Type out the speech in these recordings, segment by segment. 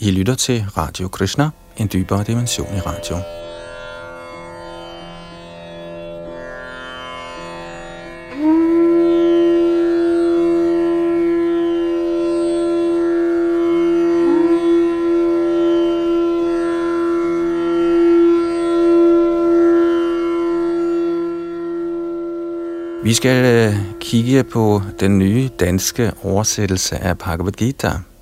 I lytter til Radio Krishna, en dybere dimension i radio. Vi skal øh, kigge på den nye danske oversættelse af Bhagavad Gita –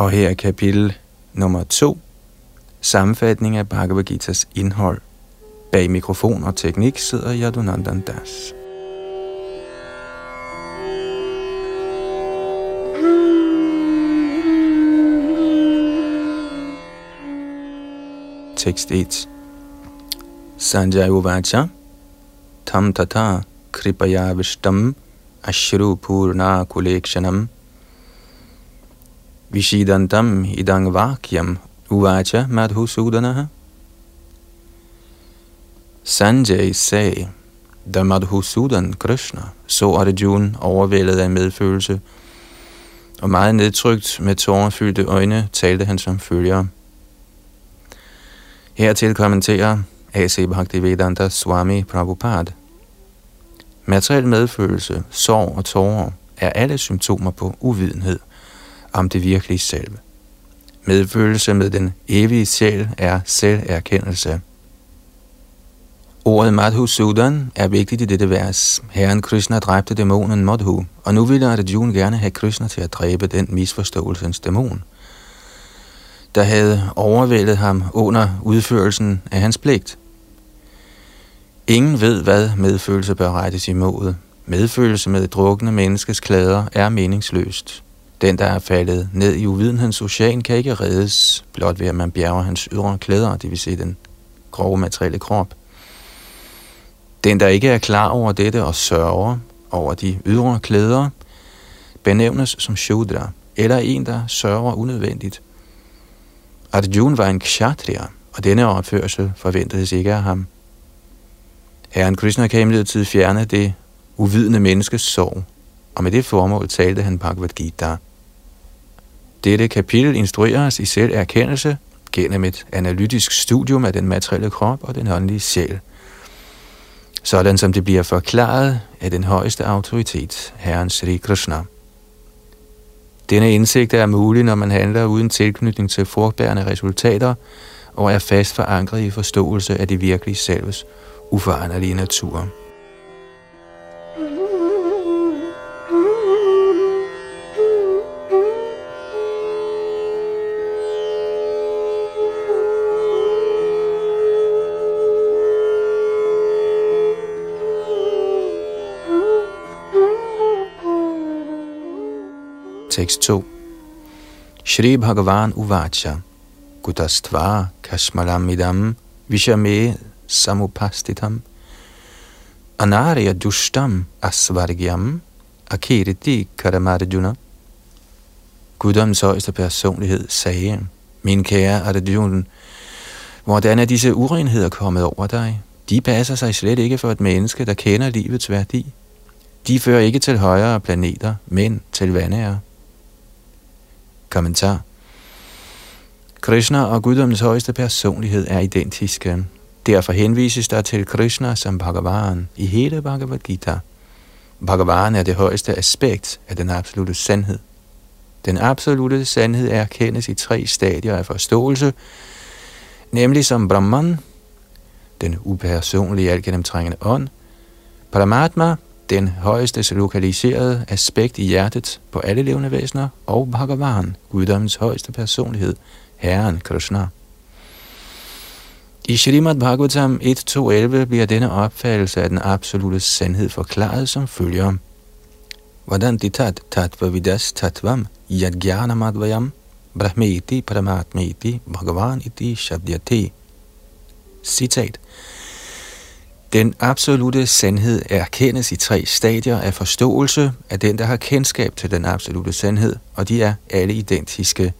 og her er kapitel nummer 2, sammenfatning af Bhagavad Gita's indhold. Bag mikrofon og teknik sidder Yadunandan Das. Tekst 1 Sanjay Uvacha Tam Tata Kripaya Vishtam Ashru Purna Kulekshanam Vishidantam idang vakyam uvacha madhusudanaha. Sanjay sagde, da Madhusudan Krishna så Arjuna overvældet af medfølelse, og meget nedtrykt med tårerfyldte øjne, talte han som følger. Hertil kommenterer A.C. Bhaktivedanta Swami Prabhupada. Materiel medfølelse, sorg og tårer er alle symptomer på uvidenhed om det virkelige selv. Medfølelse med den evige sjæl er selverkendelse. Ordet Madhusudan er vigtigt i dette vers. Herren Krishna dræbte dæmonen Madhu, og nu ville Arjuna gerne have Krishna til at dræbe den misforståelsens dæmon, der havde overvældet ham under udførelsen af hans pligt. Ingen ved, hvad medfølelse bør rettes imod. Medfølelse med drukne menneskes klæder er meningsløst. Den, der er faldet ned i uvidenhedens ocean, kan ikke reddes, blot ved at man bjerger hans ydre klæder, det vil sige den grove materielle krop. Den, der ikke er klar over dette og sørger over de ydre klæder, benævnes som Shudra, eller en, der sørger unødvendigt. Arjuna var en kshatriya, og denne opførsel forventedes ikke af ham. Herren Krishna kan imidlertid fjerne det uvidende menneskes sorg, og med det formål talte han Bhagavad Gita. Dette kapitel instruerer os i selv erkendelse gennem et analytisk studium af den materielle krop og den åndelige sjæl. Sådan som det bliver forklaret af den højeste autoritet, Herren Sri Krishna. Denne indsigt er mulig, når man handler uden tilknytning til frugtbærende resultater og er fast forankret i forståelse af det virkelige selves uforanderlige natur. Tekst 2 Shri Bhagavan Uvacha Gudastva Kashmalam Idam Vishame Samupastitam Anarya Dushtam Asvargyam Akiriti Karamarjuna Guddoms højeste personlighed sagde, min kære Arjuna, hvordan er disse urenheder kommet over dig? De passer sig slet ikke for et menneske, der kender livets værdi. De fører ikke til højere planeter, men til vandærer. Kommentar Krishna og guddommens højeste personlighed er identiske. Derfor henvises der til Krishna som Bhagavan i hele Bhagavad Gita. Bhagavan er det højeste aspekt af den absolute sandhed. Den absolute sandhed erkendes i tre stadier af forståelse, nemlig som Brahman, den upersonlige, algennemtrængende ånd, Paramatma, den højeste lokaliserede aspekt i hjertet på alle levende væsener, og Bhagavan, guddommens højeste personlighed, Herren Krishna. I Srimad Bhagavatam 1.2.11 bliver denne opfattelse af den absolute sandhed forklaret som følger. Hvordan tat tatva vidas tatvam yadgyana madvayam brahmeti paramatmeti bhagavan iti shabdyate. Citat. Den absolute sandhed erkendes i tre stadier af forståelse af den, der har kendskab til den absolute sandhed, og de er alle identiske.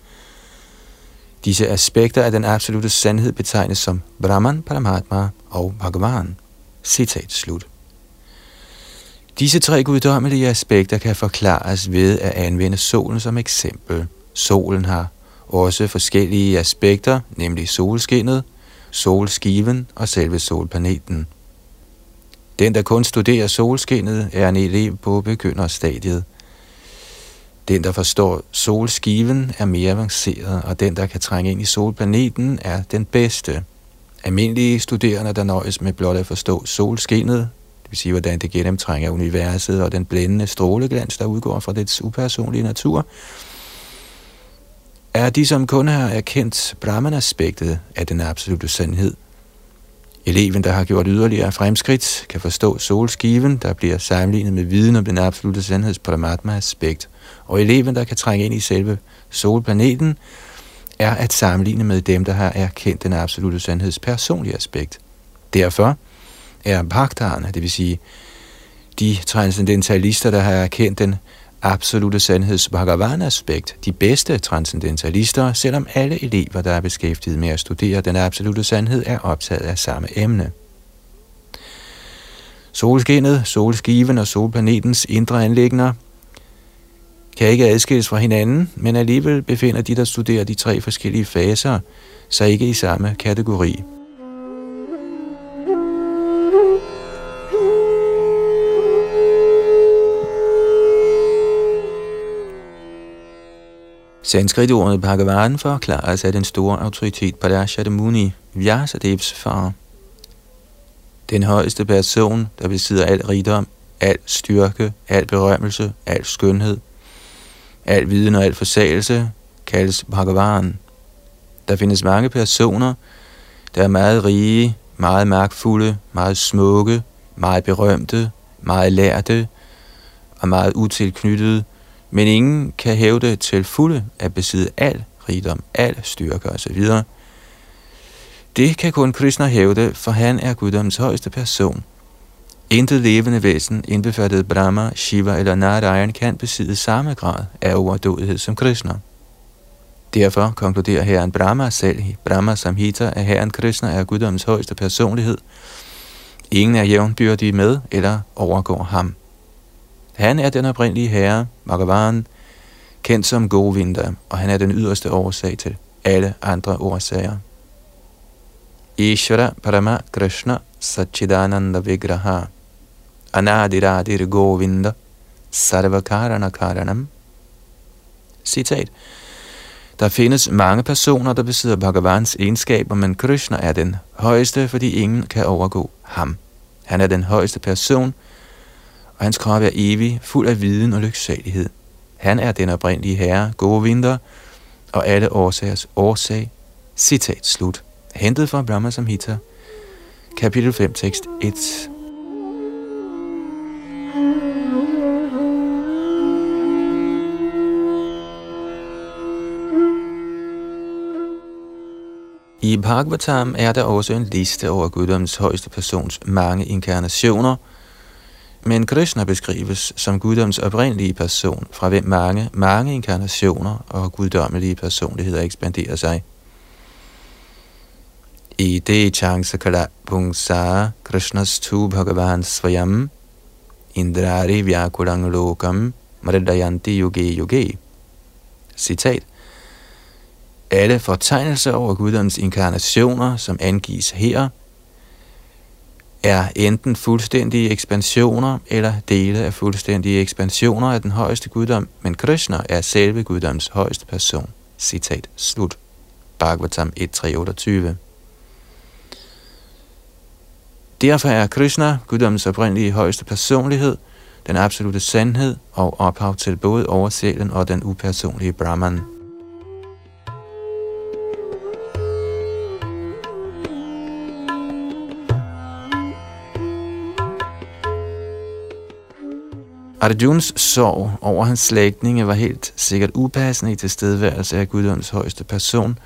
Disse aspekter af den absolute sandhed betegnes som Brahman, Paramatma og Bhagavan. Citat slut. Disse tre guddommelige aspekter kan forklares ved at anvende solen som eksempel. Solen har også forskellige aspekter, nemlig solskinnet, solskiven og selve solplaneten. Den, der kun studerer solskinnet, er en elev på begynderstadiet. Den, der forstår solskiven, er mere avanceret, og den, der kan trænge ind i solplaneten, er den bedste. Almindelige studerende, der nøjes med blot at forstå solskinnet, det vil sige, hvordan det gennemtrænger universet og den blændende stråleglans, der udgår fra dets upersonlige natur, er de, som kun har erkendt Brahman-aspektet af den absolute sandhed. Eleven, der har gjort yderligere fremskridt, kan forstå solskiven, der bliver sammenlignet med viden om den absolute sandheds Paramatma-aspekt. Og eleven, der kan trænge ind i selve solplaneten, er at sammenligne med dem, der har erkendt den absolute sandheds personlige aspekt. Derfor er bhaktarerne, det vil sige de transcendentalister, der har erkendt den absolute sandheds Bhagavan-aspekt, de bedste transcendentalister, selvom alle elever, der er beskæftiget med at studere den absolute sandhed, er optaget af samme emne. Solskinnet, solskiven og solplanetens indre anlægner kan ikke adskilles fra hinanden, men alligevel befinder de, der studerer de tre forskellige faser, sig ikke i samme kategori. Sanskrit-ordet Bhagavan forklares af den store autoritet Padashata Muni, Vyasadevs far. Den højeste person, der besidder al rigdom, al styrke, al berømmelse, al skønhed, al viden og al forsagelse, kaldes Bhagavan. Der findes mange personer, der er meget rige, meget magtfulde, meget smukke, meget berømte, meget lærte og meget utilknyttede, men ingen kan hævde til fulde at besidde al rigdom, al styrke osv. Det kan kun Krishna hævde, for han er guddoms højeste person. Intet levende væsen, indbefattet Brahma, Shiva eller Narayan, kan besidde samme grad af overdådighed som Krishna. Derfor konkluderer herren Brahma selv i Brahma Samhita, at herren Krishna er guddoms højeste personlighed. Ingen er jævnbyrdige med eller overgår ham. Han er den oprindelige herre, Bhagavan, kendt som Govinda, og han er den yderste årsag til alle andre årsager. Ishvara Parama Krishna Satchidananda Vigraha Anadiradir Govinda Sarvakarana Karanam Citat Der findes mange personer, der besidder Bhagavans egenskaber, men Krishna er den højeste, fordi ingen kan overgå ham. Han er den højeste person, og hans krop er evig, fuld af viden og lyksalighed. Han er den oprindelige herre, gode vinter, og alle årsagers årsag. Citat slut. Hentet fra Brahma Samhita, kapitel 5, tekst 1. I Bhagavatam er der også en liste over guddoms højeste persons mange inkarnationer – men Krishna beskrives som guddoms oprindelige person, fra hvem mange, mange inkarnationer og guddommelige personligheder ekspanderer sig. I det changsakala pungsa Krishnas tu bhagavan svayam indrari vyakulang lokam mridayanti yuge yuge. Citat. Alle fortegnelser over guddoms inkarnationer, som angives her, er enten fuldstændige ekspansioner eller dele af fuldstændige ekspansioner af den højeste guddom, men Krishna er selve guddoms højeste person. Citat slut. Bhagavatam 1.3.28 Derfor er Krishna, guddoms oprindelige højeste personlighed, den absolute sandhed og ophav til både oversælen og den upersonlige Brahman. Arjuns sorg over hans slægtninge var helt sikkert upassende i tilstedeværelse af guddoms højeste person,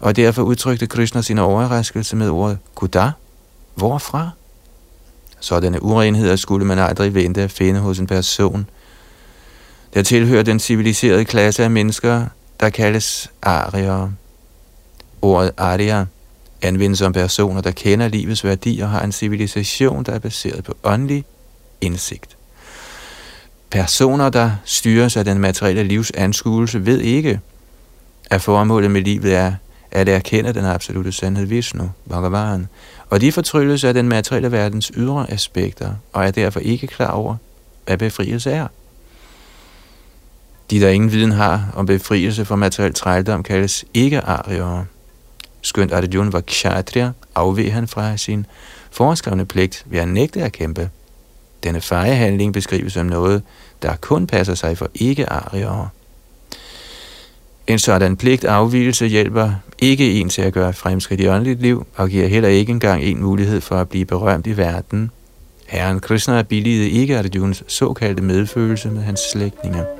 og derfor udtrykte Krishna sin overraskelse med ordet Kuda. Hvorfra? Sådanne urenheder skulle man aldrig vente at finde hos en person, der tilhører den civiliserede klasse af mennesker, der kaldes arier. Ordet aria anvendes om personer, der kender livets værdi og har en civilisation, der er baseret på åndelig indsigt. Personer, der styres af den materielle livs anskuelse, ved ikke, at formålet med livet er at erkende den absolute sandhed Vishnu, Bhagavan, og de fortrylles af den materielle verdens ydre aspekter, og er derfor ikke klar over, hvad befrielse er. De, der ingen viden har om befrielse fra materiel trældom, kaldes ikke arier. Skønt Arjuna var kshatriya, afveg han fra sin foreskrevne pligt ved at nægte at kæmpe. Denne fejehandling beskrives som noget, der kun passer sig for ikke-ariere. En sådan pligt afvielse hjælper ikke en til at gøre fremskridt i åndeligt liv, og giver heller ikke engang en mulighed for at blive berømt i verden. Herren Krishna billigede ikke Arjuns såkaldte medfølelse med hans slægtninge.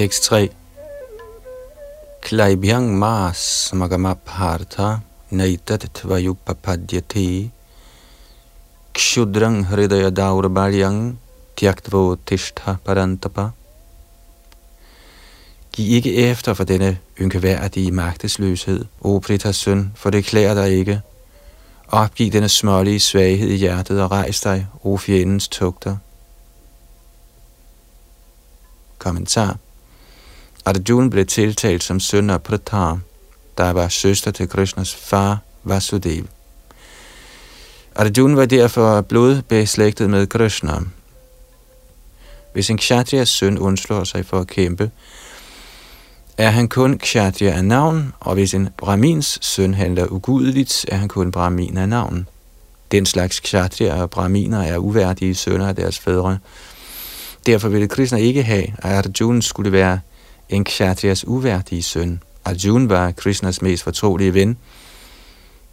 6.3 Klaibhyang mas magamaphartha naitat tvayupapadyate kshudrang hridaya daurabalyang tyaktvo tishtha parantapa Giv ikke efter for denne ynkeværdige magtesløshed, o Pritas søn, for det klæder dig ikke. Opgiv denne smålige svaghed i hjertet og rejs dig, o fjendens tugter. Kommentar Arjuna blev tiltalt som søn af Pratar, der var søster til Krishnas far Vasudev. Arjuna var derfor blodbeslægtet med Krishna. Hvis en kshatriyas søn undslår sig for at kæmpe, er han kun kshatriya af navn, og hvis en brahmins søn handler ugudeligt, er han kun brahmin af navn. Den slags kshatriya og brahminer er uværdige sønner af deres fædre. Derfor ville Krishna ikke have, at Arjuna skulle være en kshatriyas uværdige søn. Arjuna var Krishnas mest fortrolige ven,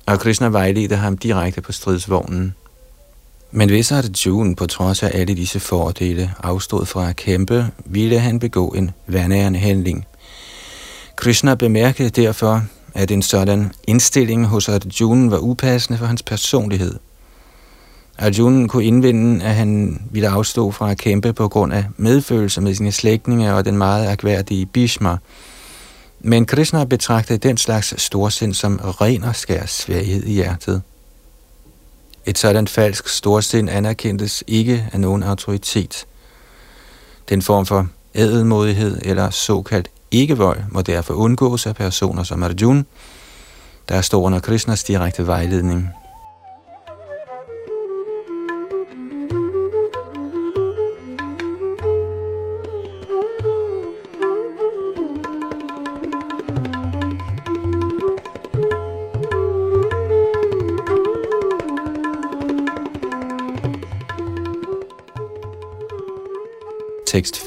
og Krishna vejledte ham direkte på stridsvognen. Men hvis Arjuna på trods af alle disse fordele afstod fra at kæmpe, ville han begå en vandærende handling. Krishna bemærkede derfor, at en sådan indstilling hos Arjuna var upassende for hans personlighed – Arjuna kunne indvinde, at han ville afstå fra at kæmpe på grund af medfølelse med sine slægtninge og den meget akværdige Bhishma. Men Krishna betragtede den slags storsind som ren og skær svaghed i hjertet. Et sådan falsk storsind anerkendtes ikke af nogen autoritet. Den form for ædelmodighed eller såkaldt ikke-vold må derfor undgås af personer som Arjuna, der står under Krishnas direkte vejledning.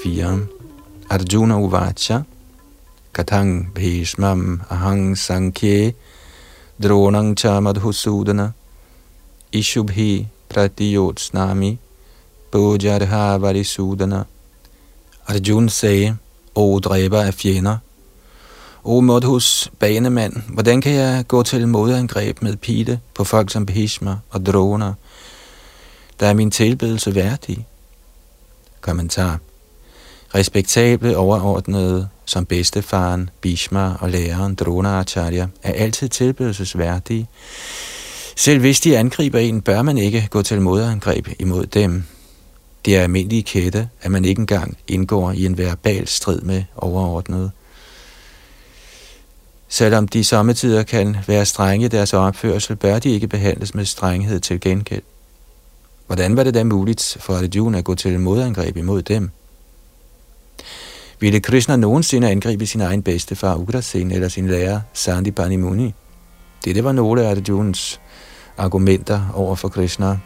4. Arjuna Uvacha. Katang Bhishmam Ahang Sankye. Dronang Cha Madhusudana. Ishubhi Pratiyotsnami. Bojarha Varisudana. Arjun sagde, O dræber af fjender, O Modhus, banemand, hvordan kan jeg gå til modangreb med pile på folk som Bhishma og Drona, der er min tilbedelse værdig? Kommentar. Respektable overordnede som bedstefaren, Bishma og læreren Dronacharya er altid tilbedelsesværdige. Selv hvis de angriber en, bør man ikke gå til modangreb imod dem. Det er almindelige kætte, at man ikke engang indgår i en verbal strid med overordnede. Selvom de sommetider kan være strenge i deres opførsel, bør de ikke behandles med strenghed til gengæld. Hvordan var det da muligt for Arjuna at gå til modangreb imod dem? Ville Krishna nogensinde angribe sin egen bedstefar Ugrasen eller sin lærer Sandipani Muni? Dette var nogle af Arjuns argumenter over for Krishna.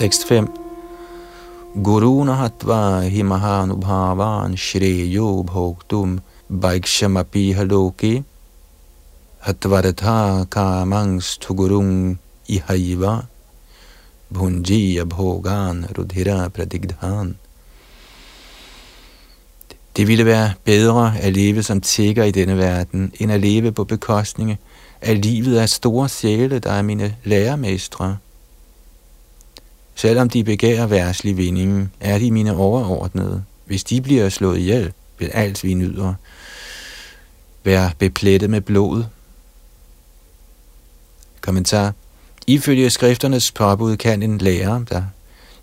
Tekst 5. Guruna hatva himahanubhavan shreyo bhoktum baikshamapi haloki hatvaratha kamangs tugurung ihaiva bhunjiya bhogan rudhira pradigdhan. Det ville være bedre at leve som tigger i denne verden, end at leve på bekostning af livet af store sjæle, der er mine lærermestre. Selvom de begærer værtslig vinding, er de mine overordnede. Hvis de bliver slået ihjel, vil alt vi nyder være beplettet med blod. Kommentar. Ifølge skrifternes påbud kan en lærer, der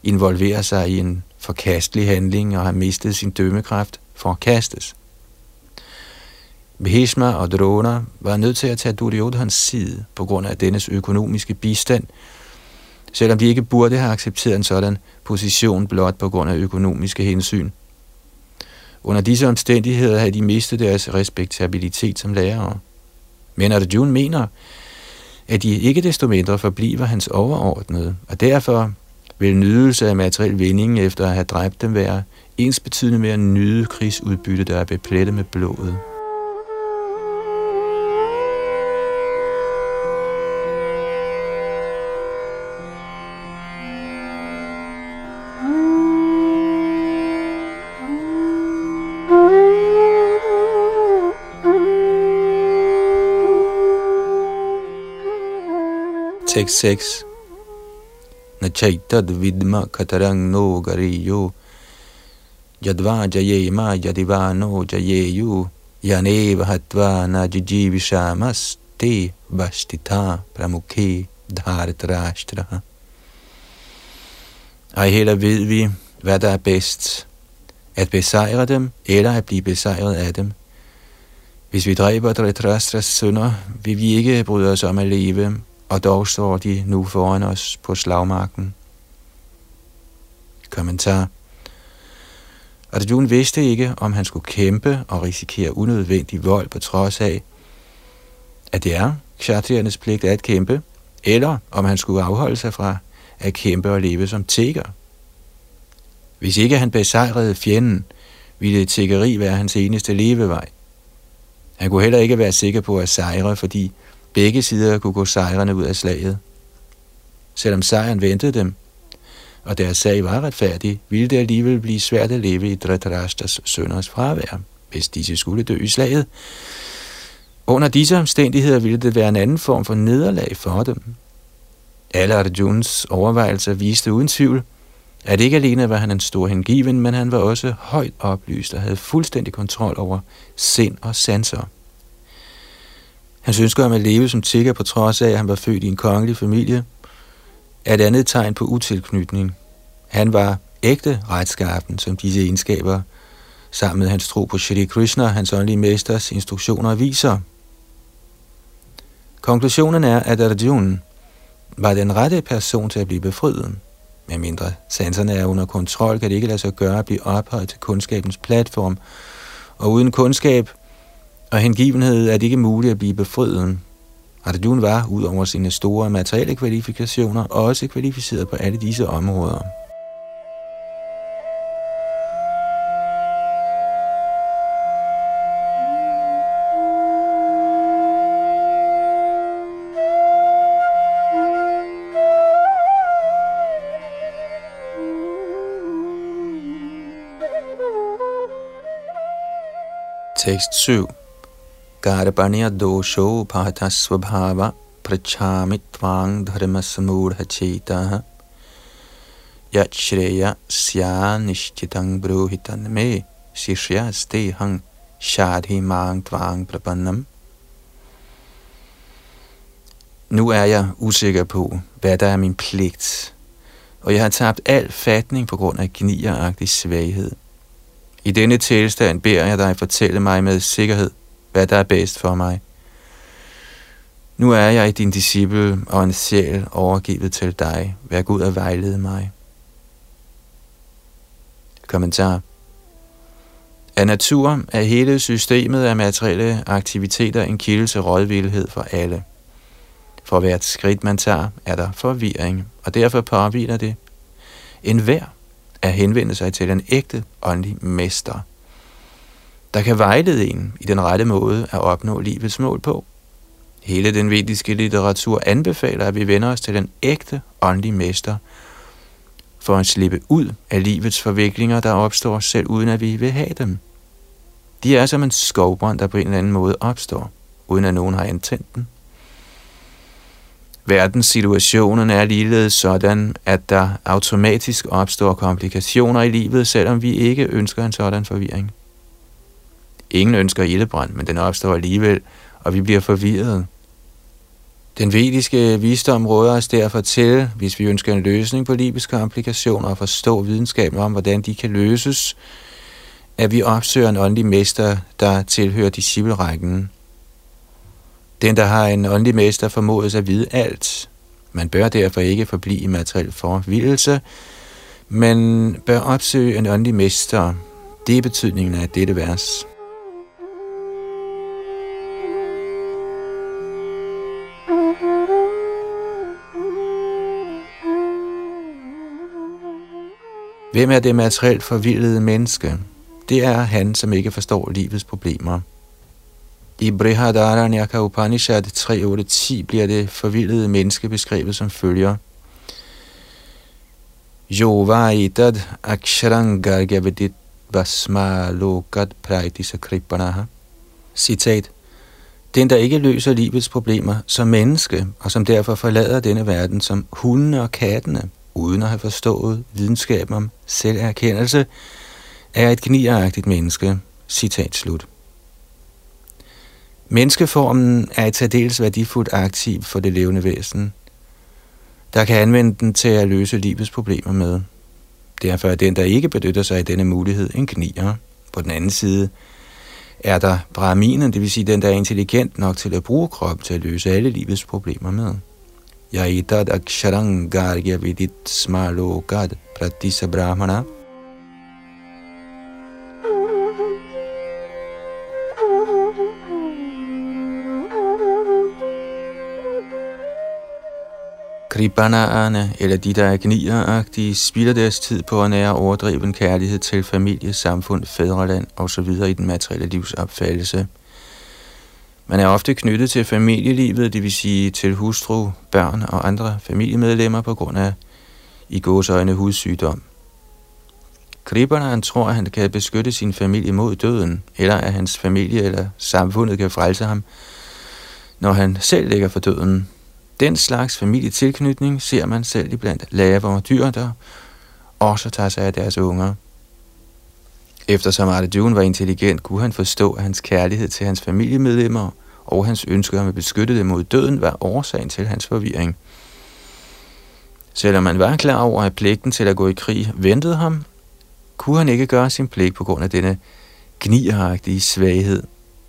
involverer sig i en forkastelig handling og har mistet sin dømmekraft, forkastes. Bhishma og Drona var nødt til at tage Duryodhans side på grund af dennes økonomiske bistand, selvom de ikke burde have accepteret en sådan position blot på grund af økonomiske hensyn. Under disse omstændigheder havde de mistet deres respektabilitet som lærere. Men Arjuna mener, at de ikke desto mindre forbliver hans overordnede, og derfor vil nydelse af materiel vinding efter at have dræbt dem være ens betydende med at nyde krigsudbytte, der er beplettet med blodet. 6.6 Nachaitad vidma katarang no gariyo Yadva jayema yadivano jayeyu Yaneva hatva najiji vishamas te vastita pramukhi dhardrashtraha Ej heller ved vi, hvad der er bedst. At besejre dem, eller at blive besejret af dem. Hvis vi dræber Dhritarashtras sønner, vil vi ikke bryde os om at leve, og dog står de nu foran os på slagmarken. Kommentar Arjuna vidste ikke, om han skulle kæmpe og risikere unødvendig vold på trods af, at det er kshatriernes pligt at kæmpe, eller om han skulle afholde sig fra at kæmpe og leve som tigger. Hvis ikke han besejrede fjenden, ville tiggeri være hans eneste levevej. Han kunne heller ikke være sikker på at sejre, fordi Begge sider kunne gå sejrende ud af slaget. Selvom sejren ventede dem, og deres sag var retfærdig, ville det alligevel blive svært at leve i Dhritarashtas sønders fravær, hvis disse skulle dø i slaget. Under disse omstændigheder ville det være en anden form for nederlag for dem. Alle Arjuns overvejelser viste uden tvivl, at ikke alene var han en stor hengiven, men han var også højt oplyst og havde fuldstændig kontrol over sind og sanser. Hans ønske om at leve som tigger på trods af, at han var født i en kongelig familie, er et andet tegn på utilknytning. Han var ægte retskaffen, som disse egenskaber, sammen med hans tro på Shri Krishna, hans åndelige mesters instruktioner viser. Konklusionen er, at Arjuna var den rette person til at blive befriet. Med mindre sanserne er under kontrol, kan det ikke lade sig gøre at blive ophøjet til kundskabens platform, og uden kundskab og hengivenhed er det ikke muligt at blive befriet. Arjuna var, ud over sine store materielle kvalifikationer, også kvalificeret på alle disse områder. Tekst 7 Garbanya dosho pahata svabhava prachami tvang dharma samurha chetaha yat shreya sya nishchitang bruhitan me shishya shadhi mang prapannam Nu er jeg usikker på, hvad der er min pligt, og jeg har tabt al fatning på grund af gnieragtig svaghed. I denne tilstand beder jeg dig fortælle mig med sikkerhed, hvad der er bedst for mig. Nu er jeg din disciple og en sjæl overgivet til dig. Vær Gud og vejlede mig. Kommentar. Af natur er hele systemet af materielle aktiviteter en kilde til rådvildhed for alle. For hvert skridt man tager, er der forvirring, og derfor påviler det en hver at henvende sig til en ægte åndelig mester – der kan vejlede en i den rette måde at opnå livets mål på. Hele den vediske litteratur anbefaler, at vi vender os til den ægte åndelige mester for at slippe ud af livets forviklinger, der opstår selv uden at vi vil have dem. De er som en skovbrand, der på en eller anden måde opstår, uden at nogen har antændt den. Verdenssituationen er ligeledes sådan, at der automatisk opstår komplikationer i livet, selvom vi ikke ønsker en sådan forvirring. Ingen ønsker ildebrand, men den opstår alligevel, og vi bliver forvirret. Den vediske visdom råder os derfor til, hvis vi ønsker en løsning på livets komplikationer og forstå videnskaben om, hvordan de kan løses, at vi opsøger en åndelig mester, der tilhører disciplerækken. Den, der har en åndelig mester, formodes at vide alt. Man bør derfor ikke forblive i materiel forvildelse, men bør opsøge en åndelig mester. Det er betydningen af dette vers. Hvem er det materielt forvildede menneske? Det er han, som ikke forstår livets problemer. I Brihadaranyaka Upanishad 3.8.10 bliver det forvildede menneske beskrevet som følger. Yovaitad aksharangargyavedit vasma lokat praitisa kripanaha. Citat. Den, der ikke løser livets problemer som menneske, og som derfor forlader denne verden som hundene og kattene, uden at have forstået videnskaben om selverkendelse, er et gnieragtigt menneske. Citat slut. Menneskeformen er et særdeles værdifuldt aktiv for det levende væsen, der kan anvende den til at løse livets problemer med. Derfor er den, der ikke benytter sig af denne mulighed, en gnier. På den anden side er der brahminen, det vil sige den, der er intelligent nok til at bruge kroppen til at løse alle livets problemer med. Yaitad aksharangarya vidit smalokad pratisa brahmana – Kribanaerne, eller de, der er gnieragtige, spilder deres tid på at nære overdriven kærlighed til familie, samfund, fædreland osv. i den materielle livsopfattelse. Man er ofte knyttet til familielivet, det vil sige til hustru, børn og andre familiemedlemmer på grund af i gåsøjne hudsygdom. Kriberen tror, at han kan beskytte sin familie mod døden, eller at hans familie eller samfundet kan frelse ham, når han selv ligger for døden. Den slags familietilknytning ser man selv i blandt lavere dyr, der også tager sig af deres unger. Eftersom Arjuna var intelligent, kunne han forstå, at hans kærlighed til hans familiemedlemmer og hans ønske om at beskytte dem mod døden var årsagen til hans forvirring. Selvom man var klar over, at pligten til at gå i krig ventede ham, kunne han ikke gøre sin pligt på grund af denne gnieragtige svaghed.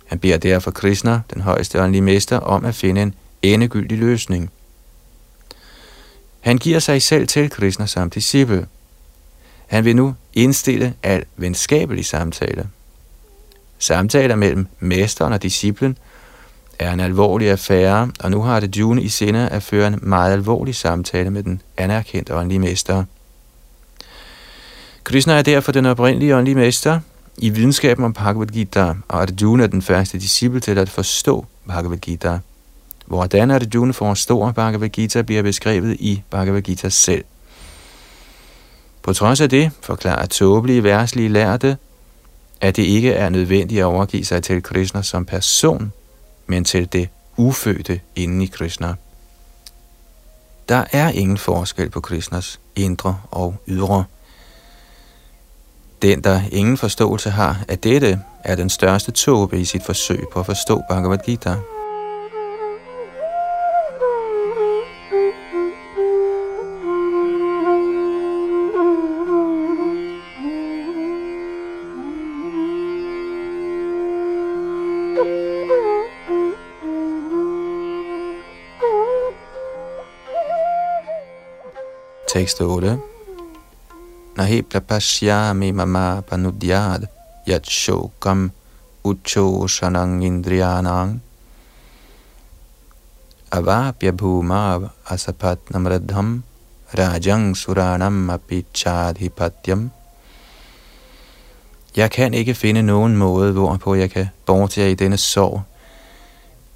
Han beder derfor Krishna, den højeste åndelige mester, om at finde en endegyldig løsning. Han giver sig selv til Krishna som disciple. Han vil nu indstille al venskabelig samtale. Samtaler mellem mesteren og disciplen er en alvorlig affære, og nu har det June i sinde at føre en meget alvorlig samtale med den anerkendte åndelige mester. Krishna er derfor den oprindelige åndelige mester i videnskaben om Bhagavad Gita, og Arjuna er den første disciple til at forstå Bhagavad Gita. Hvordan Arjuna forstår Bhagavad Gita bliver beskrevet i Bhagavad Gita selv. På trods af det forklarer tåbelige værslige lærte, at det ikke er nødvendigt at overgive sig til Krishna som person, men til det ufødte inden i Krishna. Der er ingen forskel på Krishnas indre og ydre. Den, der ingen forståelse har af dette, er den største tåbe i sit forsøg på at forstå Bhagavad Gita. Tekst 8. Nahi prapashyami mama panudyad yat shokam uchoshanang indriyanang avapya bhumav asapat altså namradham rajang suranam apichadhipatyam Jeg kan ikke finde nogen måde, hvorpå jeg kan bortage i denne sorg,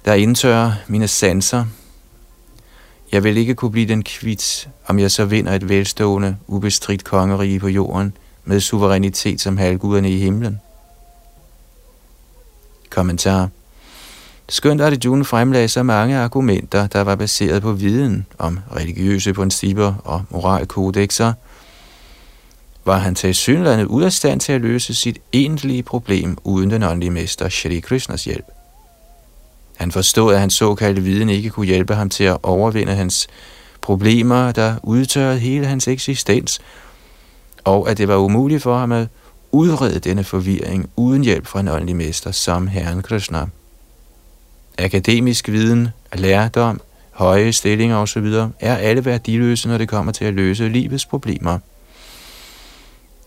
der indtørrer mine sanser. Jeg vil ikke kunne blive den kvits, om jeg så vinder et velstående, ubestridt kongerige på jorden med suverænitet som halvguderne i himlen. Kommentar Skønt Arjuna fremlagde så mange argumenter, der var baseret på viden om religiøse principper og moralkodexer, var han til synlandet ud af stand til at løse sit egentlige problem uden den åndelige mester Shri Krishnas hjælp. Han forstod, at hans såkaldte viden ikke kunne hjælpe ham til at overvinde hans problemer, der udtørrede hele hans eksistens, og at det var umuligt for ham at udrede denne forvirring uden hjælp fra en åndelig mester som Herren Krishna. Akademisk viden, lærdom, høje stillinger osv. er alle værdiløse, når det kommer til at løse livets problemer.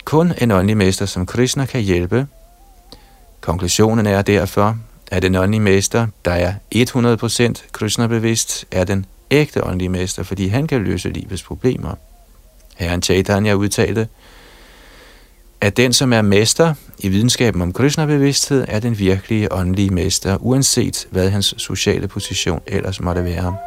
Kun en åndelig mester som Krishna kan hjælpe. Konklusionen er derfor, at den åndelige mester, der er 100% Krishna-bevidst, er den ægte åndelige mester, fordi han kan løse livets problemer. Herren Chaitanya udtalte, at den, som er mester i videnskaben om Krishna-bevidsthed, er den virkelige åndelige mester, uanset hvad hans sociale position ellers måtte være.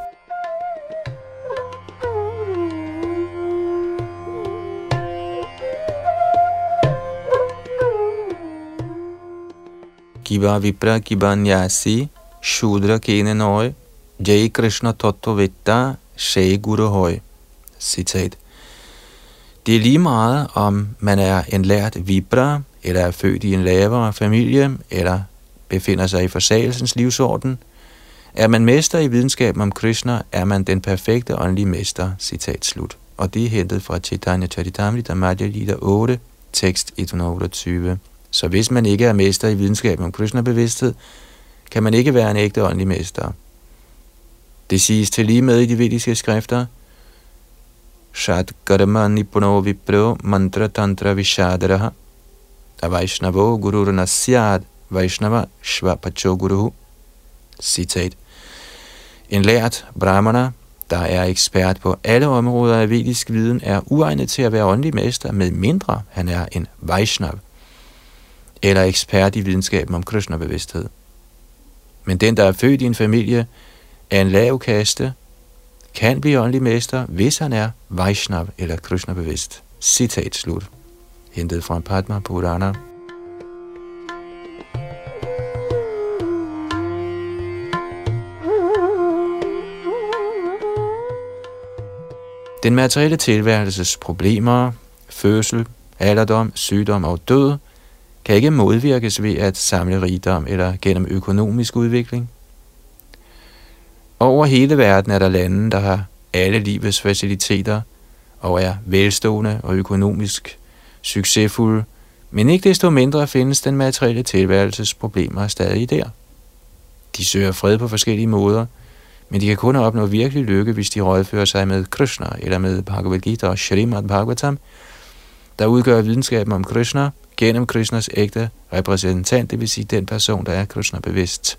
Kiba Vipra Kibanyasi Shudra Kene Noi Jai Krishna Tattva Vitta Shai Guru Hoi Citat det er lige meget, om man er en lært vibra, eller er født i en lavere familie, eller befinder sig i forsagelsens livsorden. Er man mester i videnskaben om Krishna, er man den perfekte åndelige mester. Citat slut. Og det er hentet fra Chaitanya Charitamrita Madhya Lita 8, tekst 128. Så hvis man ikke er mester i videnskaben om Krishna-bevidsthed, kan man ikke være en ægte åndelig mester. Det siges til lige med i de vediske skrifter – Shat karma Nipuno Vipro Mantra Tantra Vishadaraha Avaishnavo Guru Nasyad Vaishnava Shvapacho Guru Citat. En lært brahmana, der er ekspert på alle områder af vedisk viden, er uegnet til at være åndelig mester, med mindre han er en Vaishnav, eller ekspert i videnskaben om Krishna-bevidsthed. Men den, der er født i en familie af en lav kaste, kan blive åndelig mester, hvis han er Vaishnav eller Krishna bevidst. Citat slut. Hentet fra Padma Purana. Den materielle tilværelses problemer, fødsel, alderdom, sygdom og død kan ikke modvirkes ved at samle rigdom eller gennem økonomisk udvikling – over hele verden er der lande, der har alle livets faciliteter og er velstående og økonomisk succesfulde, men ikke desto mindre findes den materielle tilværelses problemer stadig der. De søger fred på forskellige måder, men de kan kun opnå virkelig lykke, hvis de rådfører sig med Krishna eller med Bhagavad Gita og Shrimad Bhagavatam, der udgør videnskaben om Krishna gennem Krishnas ægte repræsentant, det vil sige den person, der er Krishna bevidst.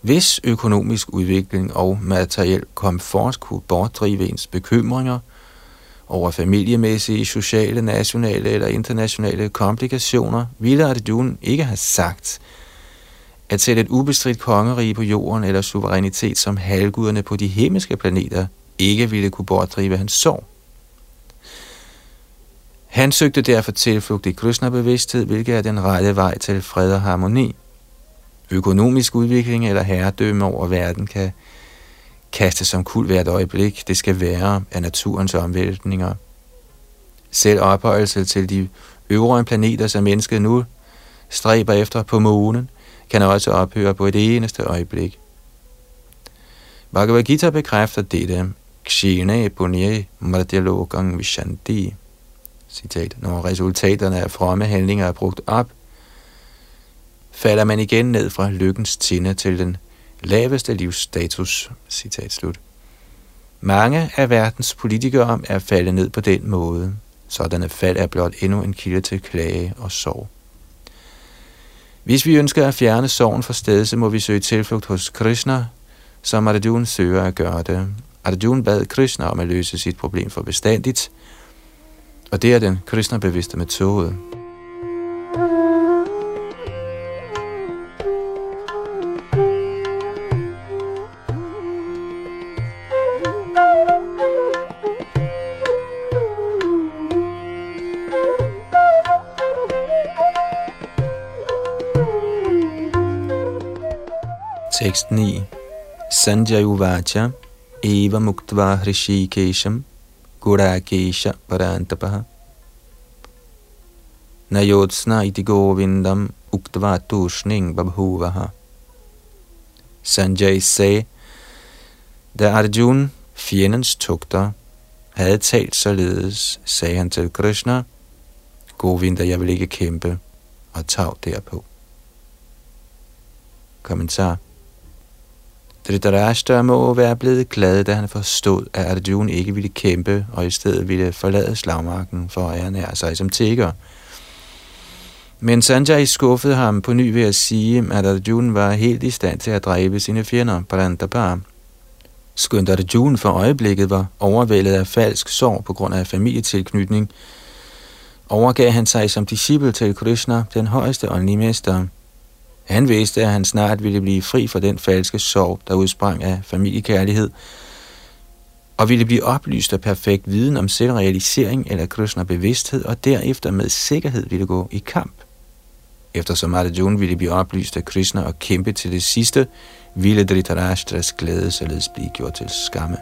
Hvis økonomisk udvikling og materiel komfort kunne bortdrive ens bekymringer over familiemæssige, sociale, nationale eller internationale komplikationer, ville Arjuna ikke have sagt, at sætte et ubestridt kongerige på jorden eller suverænitet som halvguderne på de himmelske planeter ikke ville kunne bortdrive hans sorg. Han søgte derfor tilflugt i Krishna-bevidsthed, hvilket er den rette vej til fred og harmoni – økonomisk udvikling eller herredømme over verden kan kastes som kul hvert øjeblik. Det skal være af naturens omvæltninger. Selv ophøjelse til de øvre planeter, som mennesket nu stræber efter på månen, kan også ophøre på et eneste øjeblik. Bhagavad Gita bekræfter dette. Kshine punye mardhyalogang vishanti. Citat. Når resultaterne af fromme handlinger er brugt op, falder man igen ned fra lykkens tinde til den laveste livsstatus. Citat slut. Mange af verdens politikere er faldet ned på den måde. Sådanne fald er blot endnu en kilde til klage og sorg. Hvis vi ønsker at fjerne sorgen fra stedet, så må vi søge tilflugt hos Krishna, som Arjuna søger at gøre det. Arjuna bad Krishna om at løse sit problem for bestandigt, og det er den kristnerbevidste metode. Tekst 9 Sanjay Uvacha Eva Muktva Hrishikesham Gurakesha Parantapaha Nayotsna iti govindam uktva tushning babhuvaha. Sanjay sagde, da Arjun, fjendens tugter, havde talt således, sagde han til Krishna, Govinda, jeg vil ikke kæmpe, og tag derpå. Kommentar Dhritarashtra må være blevet glad, da han forstod, at Arjuna ikke ville kæmpe, og i stedet ville forlade slagmarken for at ernære sig som tigger. Men Sanjay skuffede ham på ny ved at sige, at Arjuna var helt i stand til at dræbe sine fjender, Parantapar. Skønt Arjuna for øjeblikket var overvældet af falsk sorg på grund af familietilknytning, overgav han sig som disciple til Krishna, den højeste åndelige mester. Han vidste, at han snart ville blive fri for den falske sorg, der udsprang af familiekærlighed, og ville blive oplyst af perfekt viden om selvrealisering eller Krishna bevidsthed, og derefter med sikkerhed ville gå i kamp. Eftersom Arjuna ville blive oplyst af Krishna og kæmpe til det sidste, ville Dhritarashtras glæde således blive gjort til skamme.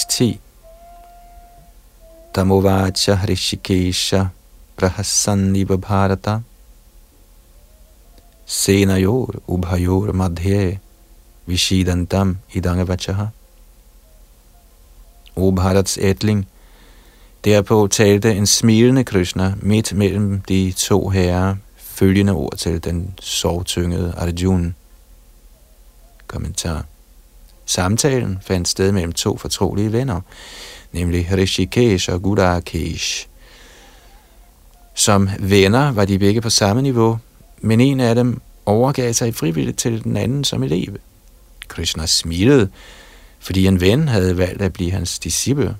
Tekst 10 Tamovacha Hrishikesha Prahasaniva Bharata Senayor Ubhayor Madhye Vishidantam Idangavachaha. O Bharats ætling, derpå talte en smilende Krishna midt mellem de to herrer følgende ord til den sorgtyngede Arjuna. Kommentar. Samtalen fandt sted mellem to fortrolige venner, nemlig Rishikesh og Gudakesh. Som venner var de begge på samme niveau, men en af dem overgav sig frivilligt til den anden som elev. Krishna smilede, fordi en ven havde valgt at blive hans disciple.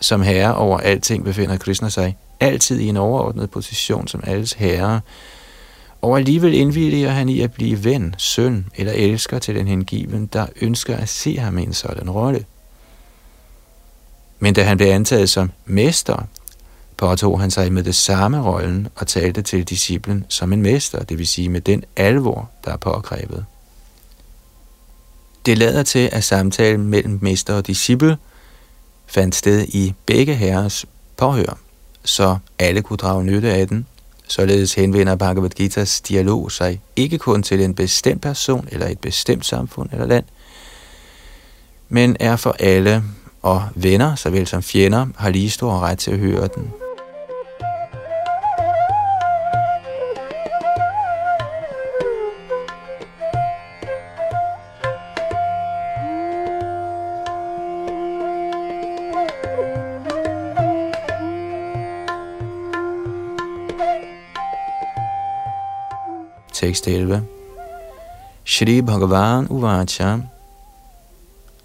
Som herre over alting befinder Krishna sig altid i en overordnet position som alles herre, og alligevel indvilliger han i at blive ven, søn eller elsker til den hengiven, der ønsker at se ham i en sådan rolle. Men da han blev antaget som mester, påtog han sig med det samme rollen og talte til disciplen som en mester, det vil sige med den alvor, der er pågrebet. Det lader til, at samtalen mellem mester og disciple fandt sted i begge herres påhør, så alle kunne drage nytte af den, Således henvender Bhagavad Gita's dialog sig ikke kun til en bestemt person eller et bestemt samfund eller land, men er for alle, og venner såvel som fjender har lige stor ret til at høre den. Tekst 11. Shri Bhagavan Uvacha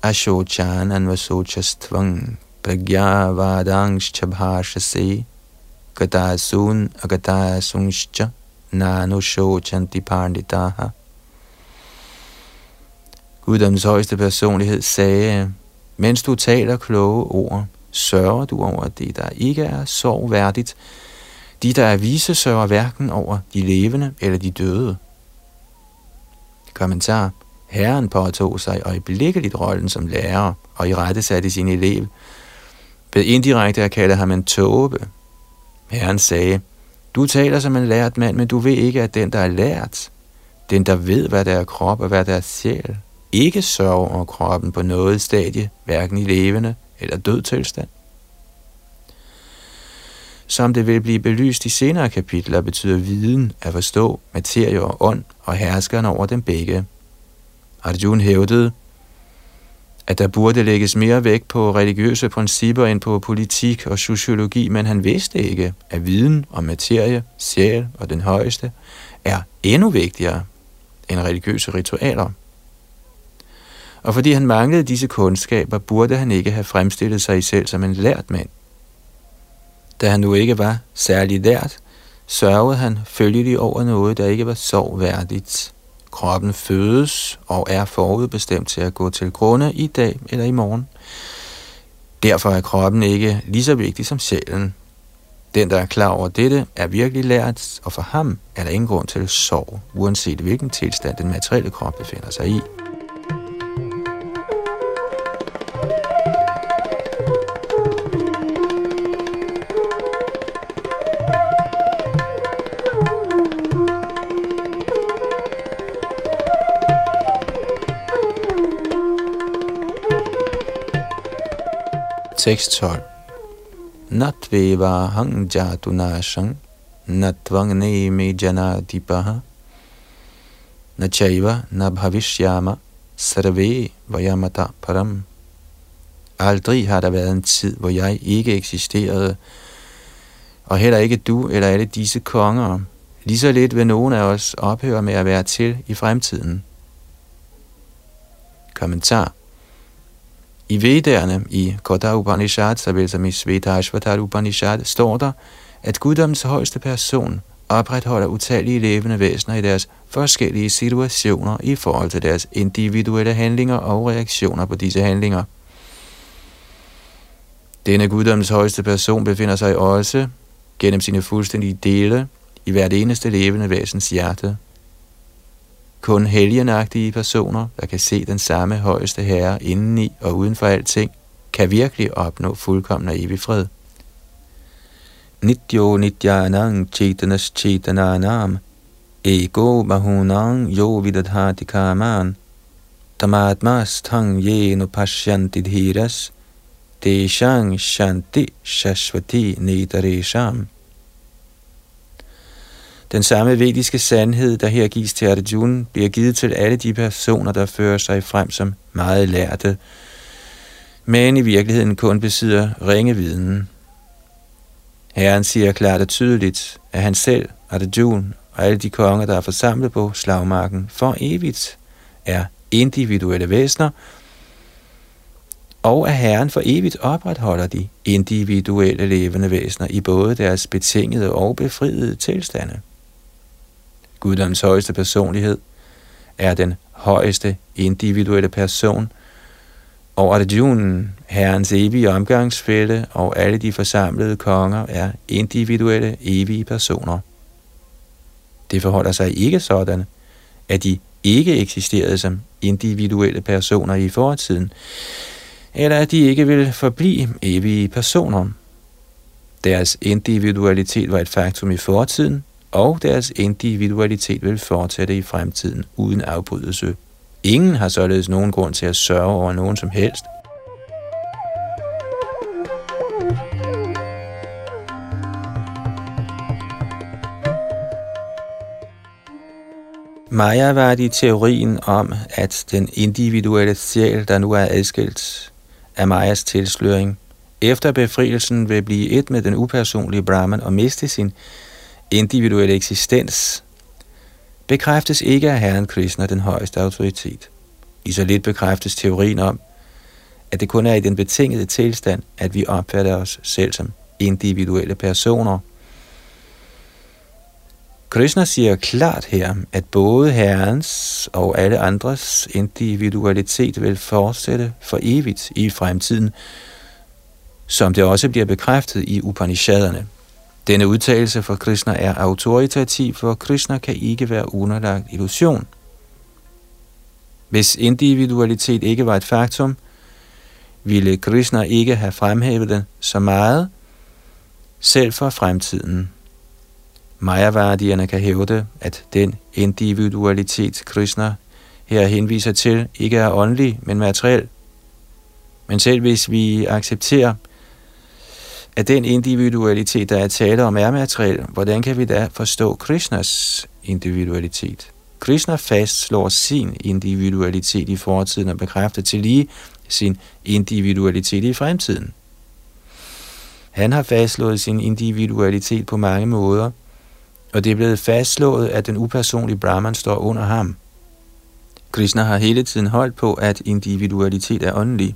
Ashochan Anvasochastvang Pragyavadangscha bhashase katasun Agatasunscha nanusochanti Panditaha Guddoms højeste personlighed sagde, mens du taler kloge ord, sørger du over det, der ikke er sorgværdigt, de, der er vise, sørger hverken over de levende eller de døde. Kommentar. Herren påtog sig øjeblikkeligt rollen som lærer og i rette satte sin elev. Ved indirekte at kalde ham en tåbe. Herren sagde, du taler som en lært mand, men du ved ikke, at den, der er lært, den, der ved, hvad der er krop og hvad der er sjæl, ikke sørger over kroppen på noget stadie, hverken i levende eller død tilstand. Som det vil blive belyst i senere kapitler, betyder viden at forstå materie og ånd og herskeren over dem begge. Arjun hævdede, at der burde lægges mere vægt på religiøse principper end på politik og sociologi, men han vidste ikke, at viden om materie, sjæl og den højeste er endnu vigtigere end religiøse ritualer. Og fordi han manglede disse kundskaber, burde han ikke have fremstillet sig selv som en lært mand. Da han nu ikke var særlig lært, sørgede han følgelig over noget, der ikke var sorgværdigt. Kroppen fødes og er forudbestemt til at gå til grunde i dag eller i morgen. Derfor er kroppen ikke lige så vigtig som sjælen. Den, der er klar over dette, er virkelig lært, og for ham er der ingen grund til sorg, uanset hvilken tilstand den materielle krop befinder sig i. 6.12 Natveva hang jatunashang natvang me janadipaha nachaiva nabhavishyama sarve vayamata param Aldrig har der været en tid, hvor jeg ikke eksisterede, og heller ikke du eller alle disse konger. Lige så lidt vil nogen af os ophøre med at være til i fremtiden. Kommentar i Vedderne, i Kota Upanishad, såvel som i Svetashvatar Upanishad, står der, at guddommens højeste person opretholder utallige levende væsener i deres forskellige situationer i forhold til deres individuelle handlinger og reaktioner på disse handlinger. Denne guddommens højeste person befinder sig også gennem sine fuldstændige dele i hvert eneste levende væsens hjerte. Kun helgenagtige personer, der kan se den samme højeste herre indeni og uden for alting, kan virkelig opnå fuldkommen og evig fred. Nityo nityanang chetanas chetananam ego mahunang yo vidadhati karman tamatmas tang yeno pashyanti dhiras deshang shanti shashvati nedaresham. Den samme vediske sandhed, der her gives til Arjuna, bliver givet til alle de personer, der fører sig frem som meget lærte, men i virkeligheden kun besidder ringe viden. Herren siger klart og tydeligt, at han selv, Arjuna og alle de konger, der er forsamlet på slagmarken for evigt, er individuelle væsener, og at Herren for evigt opretholder de individuelle levende væsener i både deres betingede og befriede tilstande. Guddoms højeste personlighed er den højeste individuelle person, og Arjunen, herrens evige omgangsfælde og alle de forsamlede konger er individuelle, evige personer. Det forholder sig ikke sådan, at de ikke eksisterede som individuelle personer i fortiden, eller at de ikke vil forblive evige personer. Deres individualitet var et faktum i fortiden, og deres individualitet vil fortsætte i fremtiden uden afbrydelse. Ingen har således nogen grund til at sørge over nogen som helst. Maya var i teorien om, at den individuelle sjæl, der nu er adskilt af Mayas tilsløring, efter befrielsen vil blive et med den upersonlige Brahman og miste sin individuelle eksistens, bekræftes ikke af Herren Krishna den højeste autoritet. I så lidt bekræftes teorien om, at det kun er i den betingede tilstand, at vi opfatter os selv som individuelle personer. Krishna siger klart her, at både Herrens og alle andres individualitet vil fortsætte for evigt i fremtiden, som det også bliver bekræftet i Upanishaderne. Denne udtalelse for Krishna er autoritativ, for Krishna kan ikke være underlagt illusion. Hvis individualitet ikke var et faktum, ville Krishna ikke have fremhævet den så meget, selv for fremtiden. Majavardierne kan hævde, at den individualitet, Krishna her henviser til, ikke er åndelig, men materiel. Men selv hvis vi accepterer, at den individualitet, der er tale om, er materiel, hvordan kan vi da forstå Krishnas individualitet? Krishna fastslår sin individualitet i fortiden og bekræfter til lige sin individualitet i fremtiden. Han har fastslået sin individualitet på mange måder, og det er blevet fastslået, at den upersonlige Brahman står under ham. Krishna har hele tiden holdt på, at individualitet er åndelig.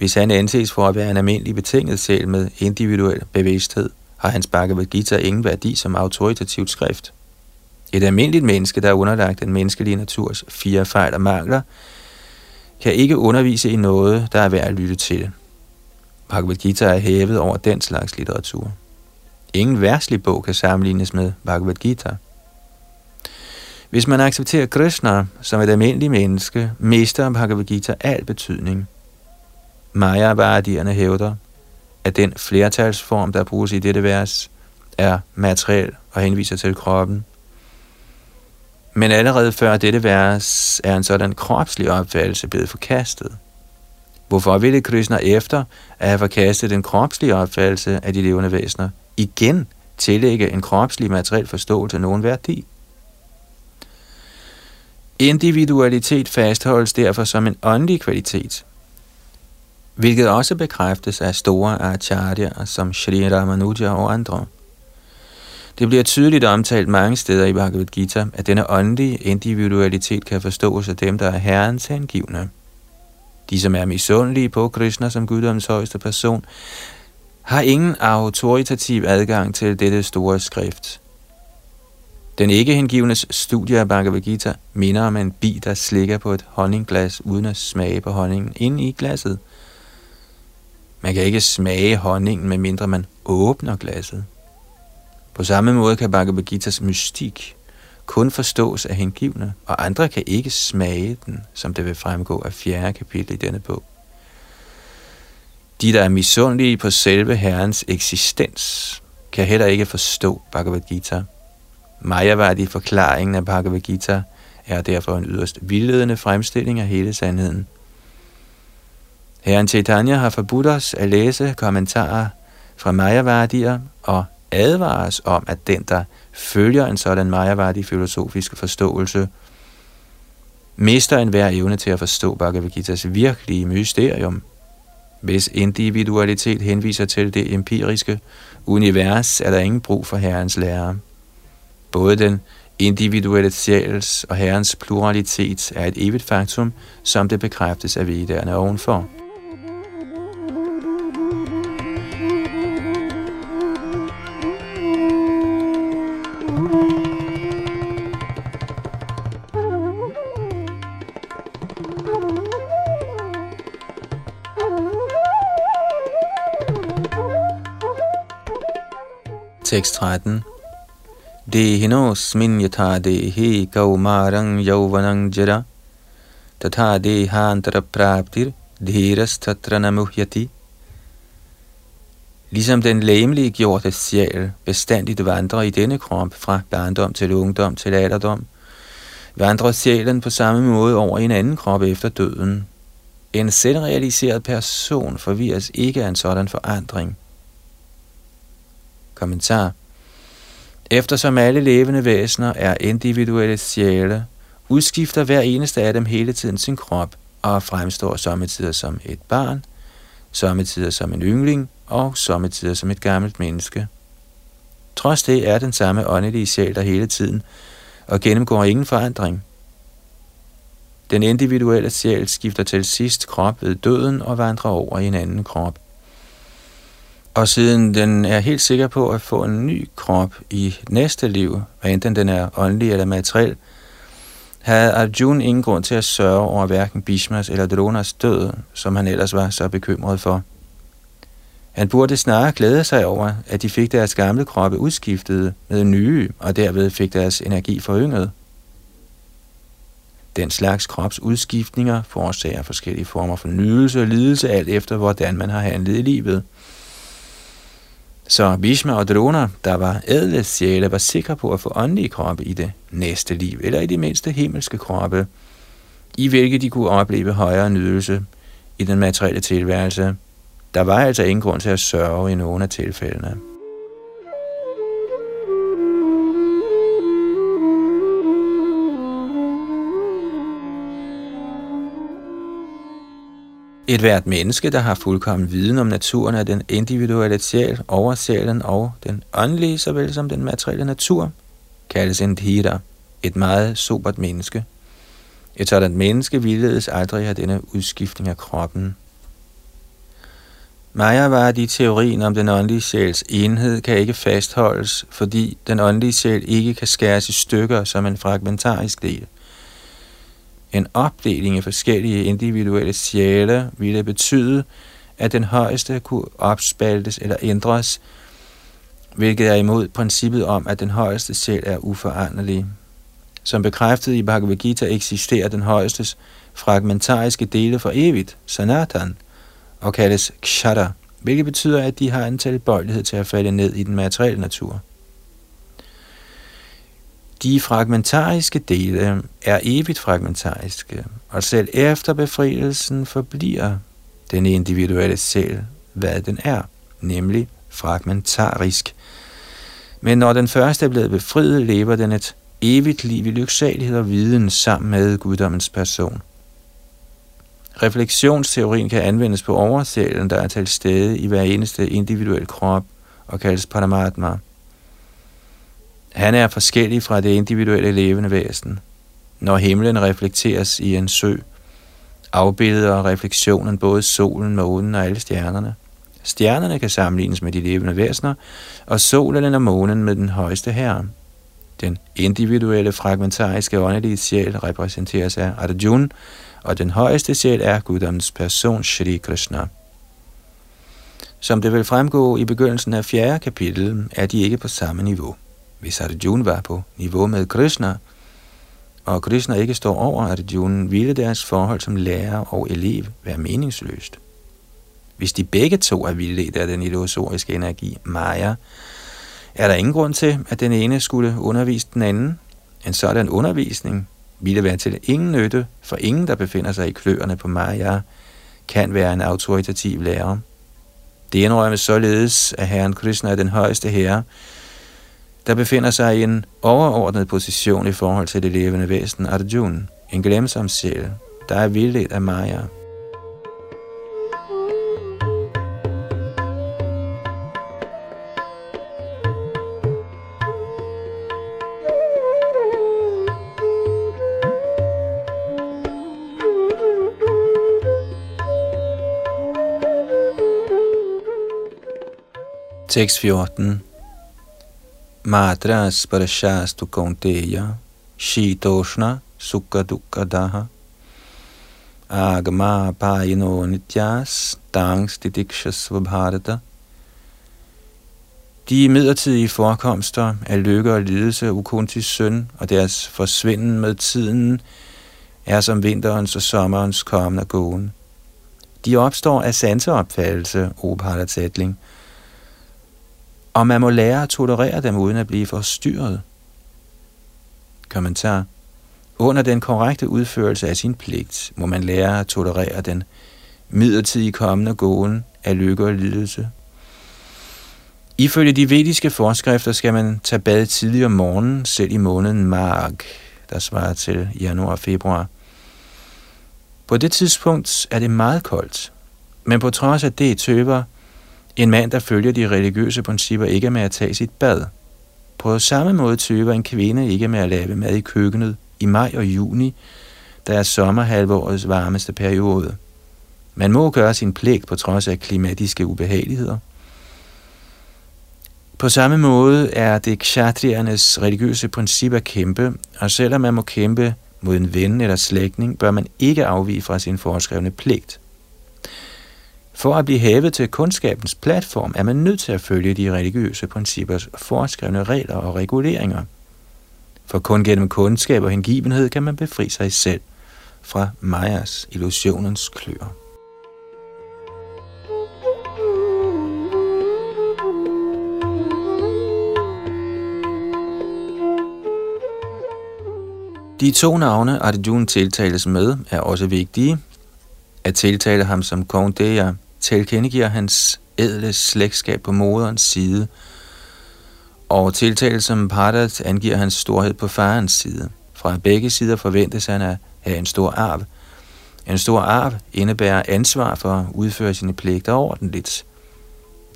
Hvis han anses for at være en almindelig betinget selv med individuel bevidsthed, har hans Bhagavad Gita ingen værdi som autoritativt skrift. Et almindeligt menneske, der er underlagt den menneskelige naturs fire fejl og mangler, kan ikke undervise i noget, der er værd at lytte til. Bhagavad Gita er hævet over den slags litteratur. Ingen værslig bog kan sammenlignes med Bhagavad Gita. Hvis man accepterer Krishna som et almindeligt menneske, mister Bhagavad Gita al betydning. Maya-vardierne hævder, at den flertalsform, der bruges i dette vers, er materiel og henviser til kroppen. Men allerede før dette vers er en sådan kropslig opfattelse blevet forkastet. Hvorfor ville Krishna efter at have forkastet den kropslige opfattelse af de levende væsener, igen tillægge en kropslig materiel forståelse nogen værdi? Individualitet fastholdes derfor som en åndelig kvalitet, hvilket også bekræftes af store acharya som Sri Ramanuja og andre. Det bliver tydeligt omtalt mange steder i Bhagavad Gita, at denne åndelige individualitet kan forstås af dem, der er herrens hengivne. De, som er misundelige på Krishna som guddoms højeste person, har ingen autoritativ adgang til dette store skrift. Den ikke hengivnes studie af Bhagavad Gita minder om en bi, der slikker på et honningglas uden at smage på honningen ind i glasset. Man kan ikke smage honningen, medmindre man åbner glasset. På samme måde kan Bhagavad Gita's mystik kun forstås af hengivne, og andre kan ikke smage den, som det vil fremgå af fjerde kapitel i denne bog. De, der er misundelige på selve Herrens eksistens, kan heller ikke forstå Bhagavad Gita. Mayavadi forklaringen af Bhagavad Gita er derfor en yderst vildledende fremstilling af hele sandheden. Herren Chaitanya har forbudt os at læse kommentarer fra Majavadier og advares om, at den, der følger en sådan Majavadi filosofisk forståelse, mister enhver evne til at forstå Bhagavad Gita's virkelige mysterium. Hvis individualitet henviser til det empiriske univers, er der ingen brug for Herrens lære. Både den individuelle sjæls og Herrens pluralitet er et evigt faktum, som det bekræftes af viderne ovenfor. 6.13 Dehinosmin yatha dehi kaumarang yauvanang jara tatha dehantara praptir dhiras tatra namuhyati Ligesom den læmelige gjorte sjæl bestandigt vandrer i denne krop fra barndom til ungdom til alderdom, vandrer sjælen på samme måde over i en anden krop efter døden. En selvrealiseret person forvirres ikke af en sådan forandring. Kommentar. Eftersom alle levende væsener er individuelle sjæle, udskifter hver eneste af dem hele tiden sin krop og fremstår sommetider som et barn, sommetider som en yngling og sommetider som et gammelt menneske. Trods det er den samme åndelige sjæl der hele tiden og gennemgår ingen forandring. Den individuelle sjæl skifter til sidst krop ved døden og vandrer over i en anden krop. Og siden den er helt sikker på at få en ny krop i næste liv, hvad enten den er åndelig eller materiel, havde Arjun ingen grund til at sørge over hverken Bishmas eller Dronas død, som han ellers var så bekymret for. Han burde snarere glæde sig over, at de fik deres gamle kroppe udskiftet med nye, og derved fik deres energi forynget. Den slags kropsudskiftninger forårsager forskellige former for nydelse og lidelse, alt efter hvordan man har handlet i livet – så Bhishma og Drona, der var ædle sjæle, var sikre på at få åndelige kroppe i det næste liv, eller i det mindste himmelske kroppe, i hvilket de kunne opleve højere nydelse i den materielle tilværelse. Der var altså ingen grund til at sørge i nogen af tilfældene. Et hvert menneske, der har fuldkommen viden om naturen af den individuelle sjæl, over sjælen og den åndelige, såvel som den materielle natur, kaldes en dhira, et meget sobert menneske. Et sådan menneske vildledes aldrig af denne udskiftning af kroppen. Mayavadi-teorien om den åndelige sjæls enhed kan ikke fastholdes, fordi den åndelige sjæl ikke kan skæres i stykker som en fragmentarisk del. En opdeling af forskellige individuelle sjæle ville betyde, at den højeste kunne opspaltes eller ændres, hvilket er imod princippet om, at den højeste sjæl er uforanderlig. Som bekræftet i Bhagavad Gita eksisterer den højestes fragmentariske dele for evigt, sanatan, og kaldes kshata, hvilket betyder, at de har en tilbøjelighed til at falde ned i den materielle natur. De fragmentariske dele er evigt fragmentariske, og selv efter befrielsen forbliver den individuelle selv, hvad den er, nemlig fragmentarisk. Men når den første er blevet befriet, lever den et evigt liv i lyksalighed og viden sammen med guddommens person. Refleksionsteorien kan anvendes på oversælen, der er til stede i hver eneste individuel krop og kaldes Paramatma. Han er forskellig fra det individuelle levende væsen. Når himlen reflekteres i en sø, afbilleder refleksionen både solen, månen og alle stjernerne. Stjernerne kan sammenlignes med de levende væsener, og solen og månen med den højeste herre. Den individuelle fragmentariske åndelige sjæl repræsenteres af Arjuna, og den højeste sjæl er guddommens person, Shri Krishna. Som det vil fremgå i begyndelsen af fjerde kapitel, er de ikke på samme niveau. Hvis Arjuna var på niveau med Krishna, og Krishna ikke står over Arjuna, ville deres forhold som lærer og elev være meningsløst. Hvis de begge to er vildledt af den illusoriske energi, Maya, er der ingen grund til, at den ene skulle undervise den anden. En sådan undervisning ville være til ingen nytte, for ingen, der befinder sig i kløerne på Maya, kan være en autoritativ lærer. Det indrømmes således, at Herren Krishna er den højeste herre, der befinder sig i en overordnet position i forhold til det levende væsen Arjuna, en glemsom sjæl, der er vildledt af Maya. Tekst 14 Matra sparashastu kaunteya shitoshna sukha dukkha daha agama payino nityas tangs didikshas vabharata. de midlertidige forekomster af lykke og lidelse Ukuntis søn og deres forsvinden med tiden er som vinterens og sommerens kommende gåen. De opstår af sanseopfattelse, o Paratatling, og man må lære at tolerere dem uden at blive forstyrret. Kommentar. Under den korrekte udførelse af sin pligt må man lære at tolerere den midlertidige kommende gåen af lykke og lidelse. Ifølge de vediske forskrifter skal man tage bad tidligere om morgenen, selv i måneden Marg, der svarer til januar og februar. På det tidspunkt er det meget koldt, men på trods af det tøver en mand, der følger de religiøse principper, ikke med at tage sit bad. På samme måde tøver en kvinde ikke med at lave mad i køkkenet i maj og juni, der er sommerhalvårets varmeste periode. Man må gøre sin pligt på trods af klimatiske ubehageligheder. På samme måde er det kshatriernes religiøse princip at kæmpe, og selvom man må kæmpe mod en ven eller slægtning, bør man ikke afvige fra sin foreskrevne pligt. For at blive hævet til kundskabens platform, er man nødt til at følge de religiøse princippers foreskrevne regler og reguleringer. For kun gennem kundskab og hengivenhed kan man befri sig selv fra Majas illusionens klør. De to navne Arjuna tiltales med er også vigtige. At tiltale ham som Kaunteya tilkendegiver hans ædle slægtskab på moderens side, og tiltale som Pardat angiver hans storhed på farens side. Fra begge sider forventes han at have en stor arv. En stor arv indebærer ansvar for at udføre sine pligter ordentligt.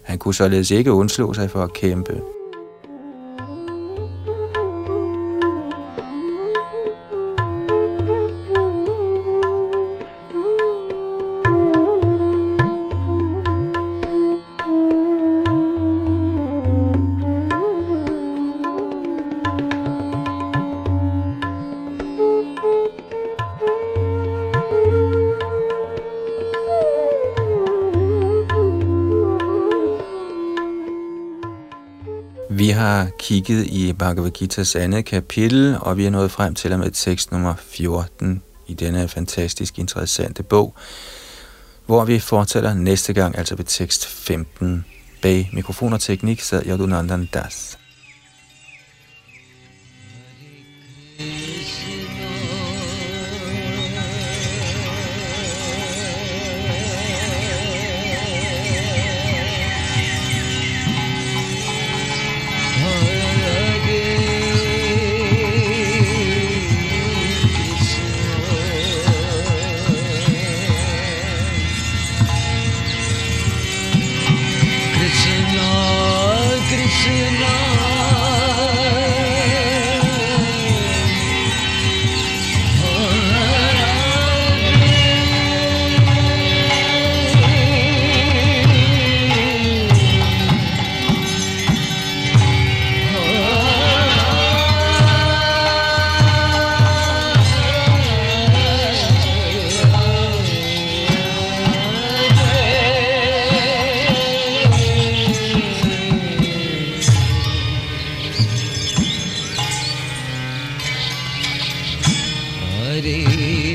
Han kunne således ikke undslå sig for at kæmpe. Kigget i Bhagavad Gita's andet kapitel, og vi er nået frem til og med tekst nummer 14 i denne fantastisk interessante bog, hvor vi fortsætter næste gang, altså ved tekst 15. Bag mikrofon og teknik sad Yadunandan Das. hari